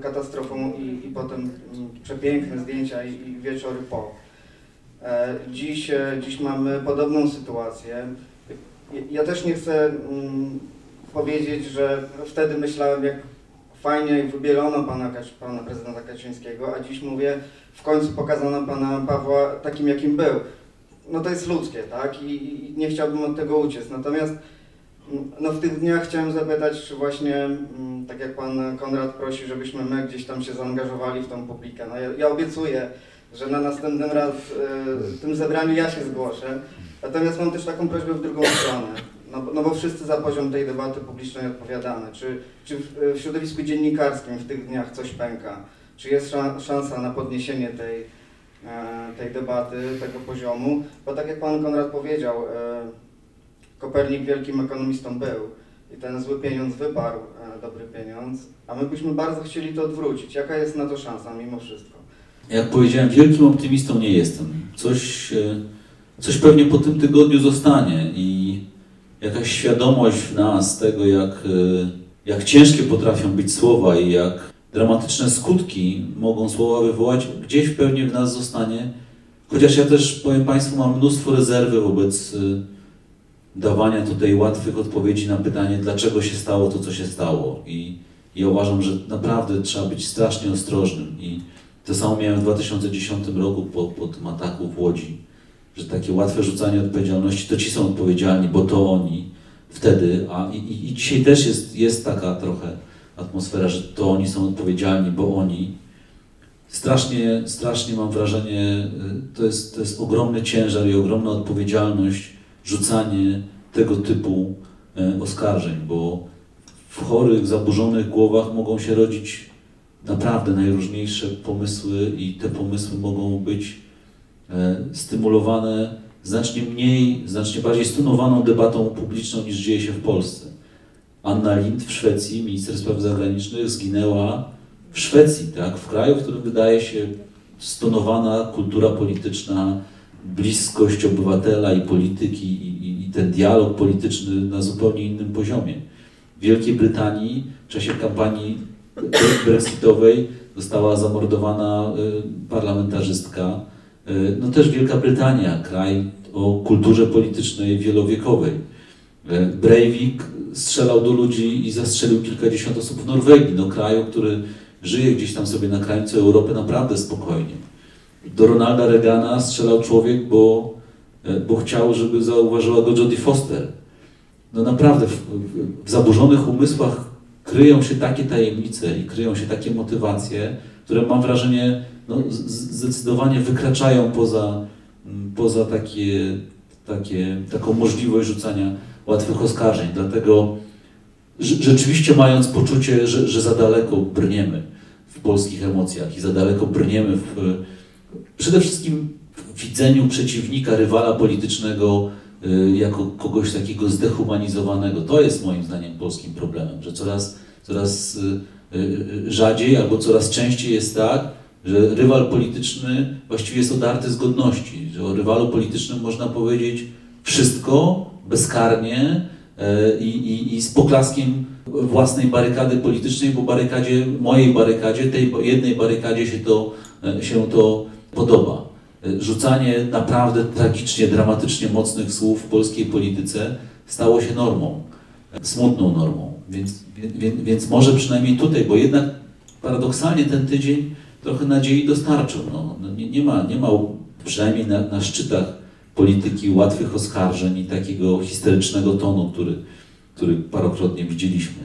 katastrofą i, i potem mm, przepiękne zdjęcia i, i wieczory po. E, Dziś, e, dziś mamy podobną sytuację. Ja- też nie chcę powiedzieć, że wtedy myślałem, jak fajnie wybielono pana, pana prezydenta Kaczyńskiego, a dziś mówię, w końcu pokazano pana Pawła takim, jakim był. No to jest ludzkie, tak? I, i nie chciałbym od tego uciec. Natomiast no w tych dniach chciałem zapytać, czy właśnie, mm, tak jak pan Konrad prosi, żebyśmy my gdzieś tam się zaangażowali w tą publikę. No ja, ja obiecuję, że na następnym raz y, tym zebraniu ja się zgłoszę. Natomiast mam też taką prośbę w drugą stronę. No, no bo wszyscy za poziom tej debaty publicznej odpowiadamy. Czy, czy w, w środowisku dziennikarskim w tych dniach coś pęka? Czy jest szan- szansa na podniesienie tej, e, tej debaty, tego poziomu? Bo tak jak pan Konrad powiedział, e, Kopernik wielkim ekonomistą był i ten zły pieniądz wyparł e, dobry pieniądz, a my byśmy bardzo chcieli to odwrócić. Jaka jest na to szansa mimo wszystko? Jak powiedziałem, wielkim optymistą nie jestem. Coś, coś pewnie po tym tygodniu zostanie i jakaś świadomość w nas tego, jak, e, jak ciężkie potrafią być słowa i jak dramatyczne skutki mogą słowa wywołać, gdzieś pewnie w nas zostanie. Chociaż ja też, powiem Państwu, mam mnóstwo rezerwy wobec e, dawania tutaj łatwych odpowiedzi na pytanie, dlaczego się stało to, co się stało. I ja uważam, że naprawdę trzeba być strasznie ostrożnym. I to samo miałem w 2010 roku po, po tym ataku w Łodzi, że takie łatwe rzucanie odpowiedzialności, to ci są odpowiedzialni, bo to oni wtedy, a i, i, dzisiaj też jest, jest taka trochę atmosfera, że to oni są odpowiedzialni, bo oni. Strasznie, strasznie mam wrażenie, y, to jest, to jest ogromny ciężar i ogromna odpowiedzialność rzucanie tego typu y, oskarżeń, bo w chorych, zaburzonych głowach mogą się rodzić naprawdę najróżniejsze pomysły i te pomysły mogą być stymulowane znacznie mniej, znacznie bardziej stunowaną debatą publiczną niż dzieje się w Polsce. Anna Lind w Szwecji, minister spraw zagranicznych, zginęła w Szwecji, tak, w kraju, w którym wydaje się stonowana kultura polityczna, bliskość obywatela i polityki i, i, i ten dialog polityczny na zupełnie innym poziomie. W Wielkiej Brytanii w czasie kampanii brexitowej została zamordowana y, parlamentarzystka. Y, No też Wielka Brytania, kraj o kulturze politycznej wielowiekowej. Y, Breivik strzelał do ludzi i zastrzelił kilkadziesiąt osób w Norwegii, no kraju, który żyje gdzieś tam sobie na krańcu Europy naprawdę spokojnie. Do Ronalda Reagana strzelał człowiek, bo e, bo chciał, żeby zauważyła go Jodie Foster. No naprawdę, w, w zaburzonych umysłach kryją się takie tajemnice i kryją się takie motywacje, które mam wrażenie no, zdecydowanie wykraczają poza, poza takie, takie, taką możliwość rzucania łatwych oskarżeń. Dlatego rze- rzeczywiście mając poczucie, że, że za daleko brniemy w polskich emocjach i za daleko brniemy w, przede wszystkim w widzeniu przeciwnika, rywala politycznego y, jako kogoś takiego zdehumanizowanego. To jest moim zdaniem polskim problemem, że coraz, coraz y, y, rzadziej albo coraz częściej jest tak, że rywal polityczny właściwie jest odarty z godności, że o rywalu politycznym można powiedzieć wszystko bezkarnie e, i, i, i z poklaskiem własnej barykady politycznej, bo barykadzie, mojej barykadzie, tej jednej barykadzie się to, e, się to podoba. E, Rzucanie naprawdę tragicznie, dramatycznie mocnych słów w polskiej polityce stało się normą, smutną normą. Więc, więc, więc może przynajmniej tutaj, bo jednak paradoksalnie ten tydzień trochę nadziei dostarczył. No, no nie, nie, ma, nie ma przynajmniej na, na szczytach polityki łatwych oskarżeń i takiego histerycznego tonu, który, który parokrotnie widzieliśmy.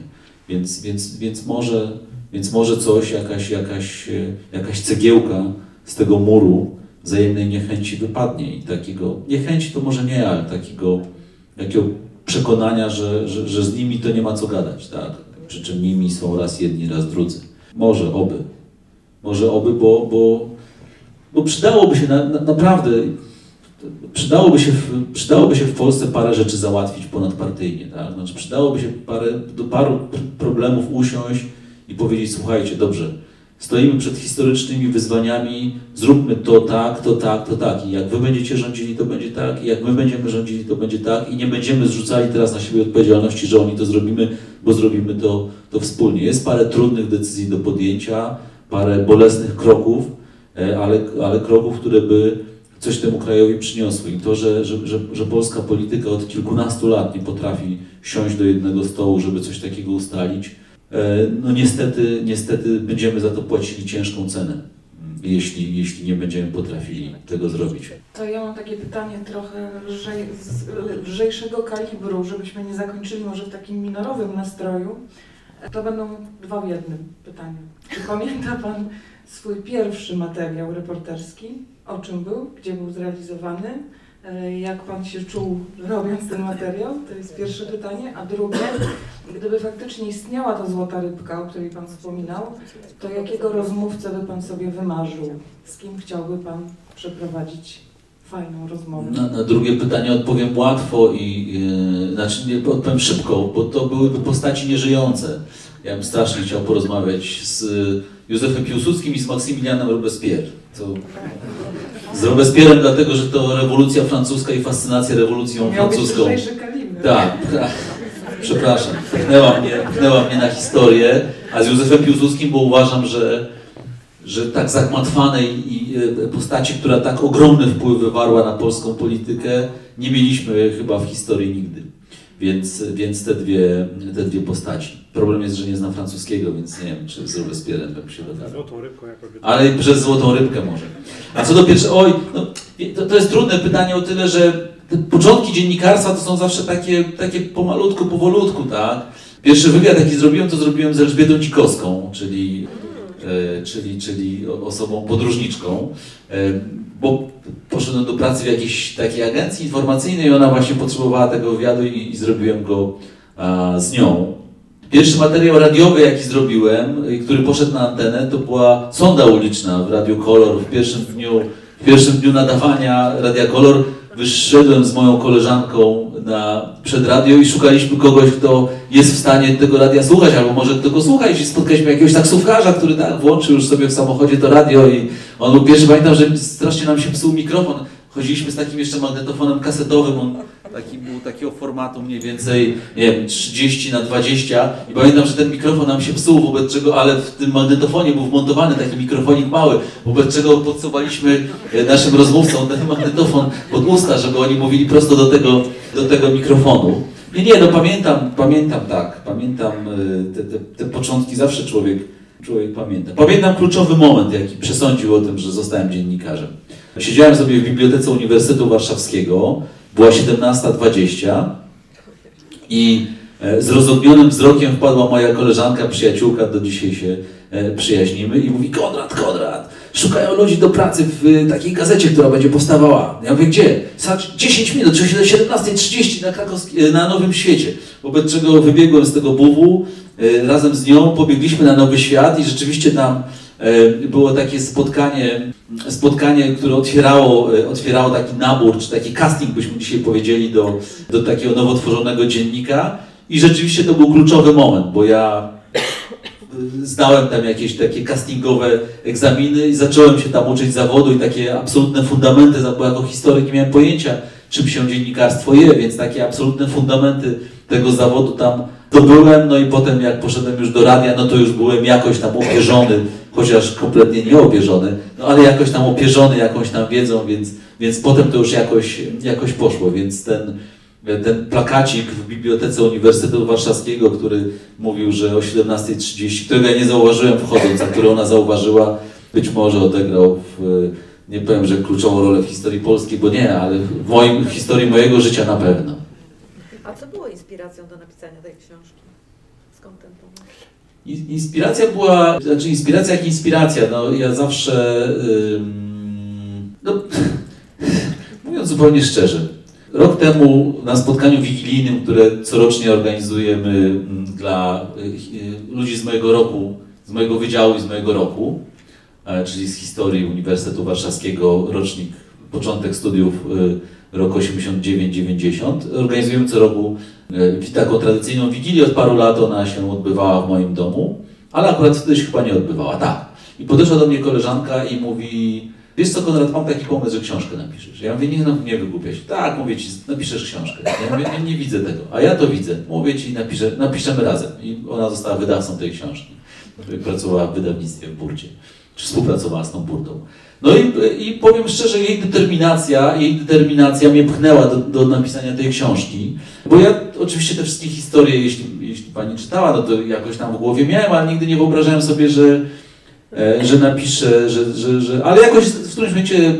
Więc, więc, więc, może, więc może coś, jakaś, jakaś, e, jakaś cegiełka z tego muru wzajemnej niechęci wypadnie i takiego, niechęci to może nie, ale takiego, takiego przekonania, że, że, że z nimi to nie ma co gadać, tak? Przy czym nimi są raz jedni, raz drudzy. Może, oby. Może oby, bo, bo, bo przydałoby się na, na, naprawdę, przydałoby się, w, przydałoby się w Polsce parę rzeczy załatwić ponadpartyjnie, tak? Znaczy przydałoby się parę, do paru pr- problemów usiąść i powiedzieć, słuchajcie, dobrze, stoimy przed historycznymi wyzwaniami, zróbmy to tak, to tak, to tak. I jak wy będziecie rządzili, to będzie tak, i jak my będziemy rządzili, to będzie tak. I nie będziemy zrzucali teraz na siebie odpowiedzialności, że oni to zrobimy, bo zrobimy to, to wspólnie. Jest parę trudnych decyzji do podjęcia, parę bolesnych kroków, e, ale, ale kroków, które by coś temu krajowi przyniosły. I to, że, że, że, że polska polityka od kilkunastu lat nie potrafi siąść do jednego stołu, żeby coś takiego ustalić, e, no niestety, niestety będziemy za to płacili ciężką cenę, jeśli, jeśli nie będziemy potrafili tego zrobić. To ja mam takie pytanie trochę lżej, z lżejszego kalibru, żebyśmy nie zakończyli może w takim minorowym nastroju. To będą dwa w jednym pytania. Czy pamięta Pan swój pierwszy materiał reporterski? O czym był? Gdzie był zrealizowany? E, Jak Pan się czuł robiąc ten materiał? To jest pierwsze pytanie. A drugie, gdyby faktycznie istniała ta złota rybka, o której Pan wspominał, to jakiego rozmówcę by Pan sobie wymarzył? Z kim chciałby Pan przeprowadzić fajną rozmowę? Na, na drugie pytanie odpowiem łatwo i yy, znaczy nie odpowiem szybko, bo to byłyby postaci nieżyjące. Ja bym strasznie chciał porozmawiać z Józefem Piłsudskim i z Maksymilianem Robespierre. To z Robespierrem dlatego, że to rewolucja francuska i fascynacja rewolucją Miał francuską. Tak, tak. Przepraszam. Pchnęła mnie, pchnęła mnie na historię, a z Józefem Piłsudskim, bo uważam, że, że tak zagmatwanej e, postaci, która tak ogromny wpływ wywarła na polską politykę, nie mieliśmy chyba w historii nigdy. Więc, więc te, dwie, te dwie postaci. Problem jest, że nie znam francuskiego, więc nie wiem, czy z Robespierrem bym się dogadał. Ale przez złotą rybkę może. A co do pierwszego, oj, no, to, to jest trudne pytanie o tyle, że te początki dziennikarstwa to są zawsze takie, takie pomalutku, powolutku, tak? Pierwszy wywiad, jaki zrobiłem, to zrobiłem z Elżbietą Dzikowską, czyli, czyli, czyli o- osobą podróżniczką, e, bo poszedłem do pracy w jakiejś takiej agencji informacyjnej i ona właśnie potrzebowała tego wywiadu i, i zrobiłem go a, z nią. Pierwszy materiał radiowy, jaki zrobiłem, y, który poszedł na antenę, to była sonda uliczna w Radio Kolor. W pierwszym dniu, w pierwszym dniu nadawania Radia Kolor wyszedłem z moją koleżanką na, przed radio i szukaliśmy kogoś, kto jest w stanie tego radia słuchać, albo może kto go słucha i spotkaliśmy jakiegoś taksówkarza, który tak włączył już sobie w samochodzie to radio i on był pierwszy, pamiętam, że strasznie nam się psuł mikrofon. Chodziliśmy z takim jeszcze magnetofonem kasetowym, on taki był takiego formatu mniej więcej, nie wiem, 30 na 20 i pamiętam, że ten mikrofon nam się psuł, wobec czego, ale w tym magnetofonie był wmontowany taki mikrofonik mały, wobec czego podsuwaliśmy e, naszym rozmówcom ten magnetofon pod usta, żeby oni mówili prosto do tego, do tego mikrofonu. Nie, nie, no pamiętam, pamiętam tak, pamiętam e, te, te, te początki, zawsze człowiek człowiek pamięta. Pamiętam kluczowy moment, jaki przesądził o tym, że zostałem dziennikarzem. Siedziałem sobie w Bibliotece Uniwersytetu Warszawskiego, była 17.20 i e, z rozognionym wzrokiem wpadła moja koleżanka, przyjaciółka, do dzisiaj się e, przyjaźnimy i mówi Konrad, Konrad, szukają ludzi do pracy w e, takiej gazecie, która będzie powstawała. Ja mówię, gdzie? Za 10 minut, czyli 17.30 na, na Nowym Świecie. Wobec czego wybiegłem z tego buwu, razem z nią pobiegliśmy na Nowy Świat i rzeczywiście tam było takie spotkanie, spotkanie, które otwierało, otwierało taki nabór, czy taki casting, byśmy dzisiaj powiedzieli, do, do takiego nowo tworzonego dziennika. I rzeczywiście to był kluczowy moment, bo ja zdałem tam jakieś takie castingowe egzaminy i zacząłem się tam uczyć zawodu i takie absolutne fundamenty, bo jako historyk nie miałem pojęcia, czym się dziennikarstwo je, więc takie absolutne fundamenty tego zawodu tam dobyłem, no i potem jak poszedłem już do radia, no to już byłem jakoś tam opierzony, chociaż kompletnie nie opierzony, no ale jakoś tam opierzony jakąś tam wiedzą, więc, więc potem to już jakoś, jakoś poszło, więc ten, ten plakacik w Bibliotece Uniwersytetu Warszawskiego, który mówił, że o 17.30, którego ja nie zauważyłem wchodząc, a który ona zauważyła, być może odegrał w, nie powiem, że kluczową rolę w historii Polski, bo nie, ale w moim, w historii mojego życia na pewno. Inspiracją do napisania tej książki? Skąd ten pomysł? Inspiracja była, znaczy inspiracja jak inspiracja, no ja zawsze, ym, no, mówiąc zupełnie szczerze, rok temu na spotkaniu wigilijnym, które corocznie organizujemy mm, dla y, ludzi z mojego roku, z mojego wydziału i z mojego roku, e, czyli z historii Uniwersytetu Warszawskiego, rocznik, początek studiów y, rok 89-90. Organizujemy co roku taką tradycyjną wigilię od paru lat, ona się odbywała w moim domu, ale akurat wtedy się chyba nie odbywała, tak. I podeszła do mnie koleżanka i mówi, wiesz co Konrad, mam taki pomysł, że książkę napiszesz. Ja mówię, nie no, nie wygłupię się. Tak, mówię ci, napiszesz książkę. Ja mówię, nie, nie widzę tego, a ja to widzę. Mówię ci, napiszę, napiszemy razem. I ona została wydawcą tej książki. Pracowała w wydawnictwie w Burcie, czy współpracowała z tą Burtą. No i, i powiem szczerze, jej determinacja, jej determinacja mnie pchnęła do, do napisania tej książki, bo ja oczywiście te wszystkie historie, jeśli, jeśli pani czytała, no to jakoś tam w głowie miałem, ale nigdy nie wyobrażałem sobie, że, e, że napiszę, że, że, że, ale jakoś w którymś momencie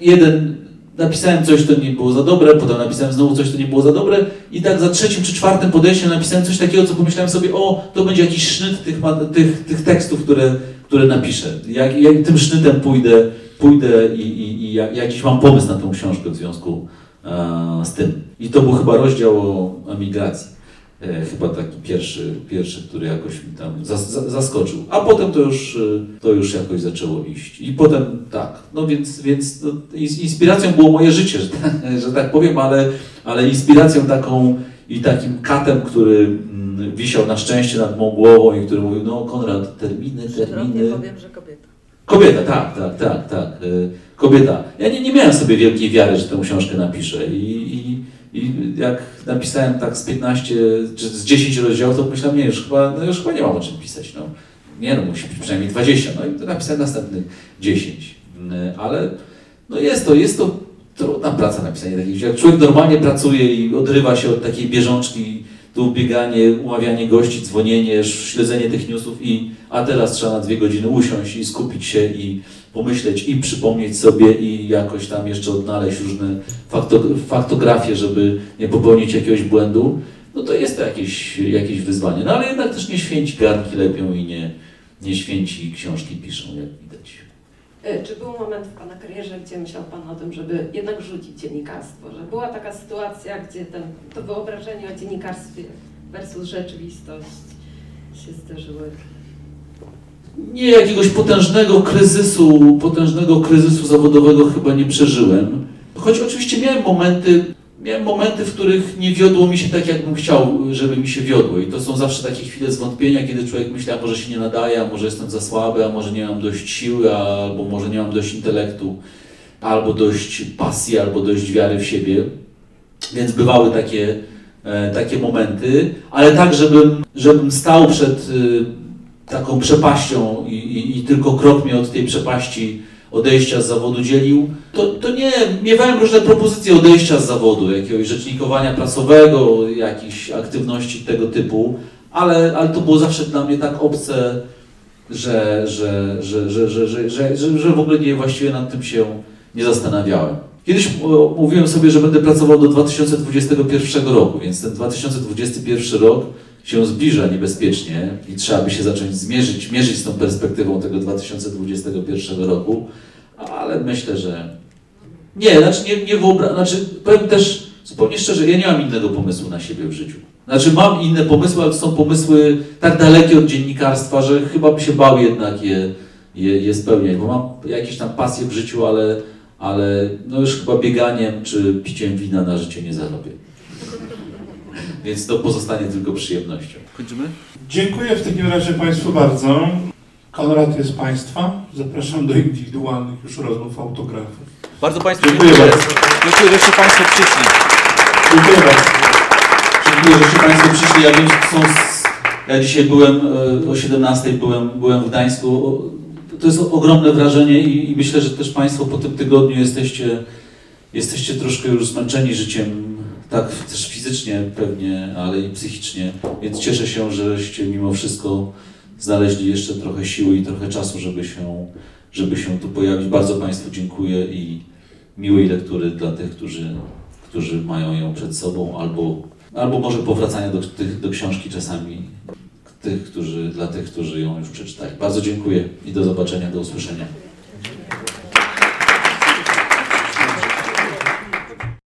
jeden napisałem coś, to nie było za dobre, potem napisałem znowu coś, to nie było za dobre i tak za trzecim czy czwartym podejściem napisałem coś takiego, co pomyślałem sobie, o, to będzie jakiś sznyt tych, tych, tych tekstów, które, które napiszę. Jak, jak tym sznytem pójdę, pójdę i, i, i jakiś mam pomysł na tę książkę w związku e, z tym. I to był chyba rozdział o emigracji. E, chyba taki pierwszy, pierwszy, który jakoś mi tam zas, zaskoczył. A potem to już, e, to już jakoś zaczęło iść. I potem tak, no więc, więc no, inspiracją było moje życie, że, że tak powiem, ale, ale inspiracją taką i takim katem, który mm, wisiał na szczęście nad mą głową i który mówił, no Konrad, terminy, terminy. Powiem, że kobieta. Kobieta, tak, tak, tak, tak. E, kobieta. Ja nie, nie miałem sobie wielkiej wiary, że tę książkę napiszę i, i, i jak napisałem tak z 15 czy z 10 rozdziałów, to myślałem, nie, już chyba, no już chyba nie mam o czym pisać. No. Nie no, musi być przynajmniej 20. No i to napisałem następnych 10. E, ale no jest to, jest to trudna praca napisanie takich Jak człowiek normalnie pracuje i odrywa się od takiej bieżączki, tu bieganie, umawianie gości, dzwonienie, śledzenie tych newsów i a teraz trzeba na dwie godziny usiąść i skupić się i pomyśleć i przypomnieć sobie i jakoś tam jeszcze odnaleźć różne faktografie, żeby nie popełnić jakiegoś błędu, no to jest to jakieś, jakieś wyzwanie. No ale jednak też nie święci garnki lepią i nie, nie święci książki piszą, jak widać. E, czy był moment w Pana karierze, gdzie myślał Pan o tym, żeby jednak rzucić dziennikarstwo? Że była taka sytuacja, gdzie ten, to wyobrażenie o dziennikarstwie versus rzeczywistość się zderzyły? Nie jakiegoś potężnego kryzysu, potężnego kryzysu zawodowego chyba nie przeżyłem. Choć oczywiście miałem momenty, miałem momenty, w których nie wiodło mi się tak, jakbym chciał, żeby mi się wiodło. I to są zawsze takie chwile zwątpienia, kiedy człowiek myśli, a może się nie nadaje, a może jestem za słaby, a może nie mam dość siły, albo może nie mam dość intelektu, albo dość pasji, albo dość wiary w siebie. Więc bywały takie, e, takie momenty, ale tak, żebym, żebym stał przed e, taką przepaścią i, i, i tylko krok mnie od tej przepaści odejścia z zawodu dzielił, to, to nie, miewałem różne propozycje odejścia z zawodu, jakiegoś rzecznikowania prasowego, jakichś aktywności tego typu, ale, ale to było zawsze dla mnie tak obce, że, że, że, że, że, że, że, że, że w ogóle nie właściwie nad tym się nie zastanawiałem. Kiedyś o, mówiłem sobie, że będę pracował do 2021 roku, więc ten 2021 rok się zbliża niebezpiecznie i trzeba by się zacząć zmierzyć, mierzyć z tą perspektywą tego 2021 roku, ale myślę, że nie, znaczy nie, nie wyobrażam, znaczy powiem też zupełnie szczerze, ja nie mam innego pomysłu na siebie w życiu. Znaczy mam inne pomysły, ale są pomysły tak dalekie od dziennikarstwa, że chyba by się bał jednak je, je, je spełniać, bo mam jakieś tam pasje w życiu, ale, ale no już chyba bieganiem czy piciem wina na życie nie zarobię. Więc to pozostanie tylko przyjemnością. Kończymy? Dziękuję w takim razie Państwu bardzo. Konrad jest Państwa. Zapraszam do indywidualnych już rozmów autografów. Bardzo Państwu Dziękuję dziękuję. bardzo. Dziękuję, żeście Państwo przyszli. Dziękuję bardzo. Dziękuję, żeście Państwo przyszli. Ja wiem, że są. z- Ja dzisiaj byłem e, o 17 byłem, byłem w Gdańsku. To jest ogromne wrażenie i, i myślę, że też Państwo po tym tygodniu jesteście, jesteście troszkę już zmęczeni życiem, tak też fizycznie pewnie, ale i psychicznie. Więc cieszę się, żeście mimo wszystko znaleźli jeszcze trochę siły i trochę czasu, żeby się, żeby się tu pojawić. Bardzo Państwu dziękuję i miłej lektury dla tych, którzy, którzy mają ją przed sobą, albo, albo może powracania do, do książki czasami tych, którzy, dla tych, którzy ją już przeczytali. Bardzo dziękuję i do zobaczenia, do usłyszenia.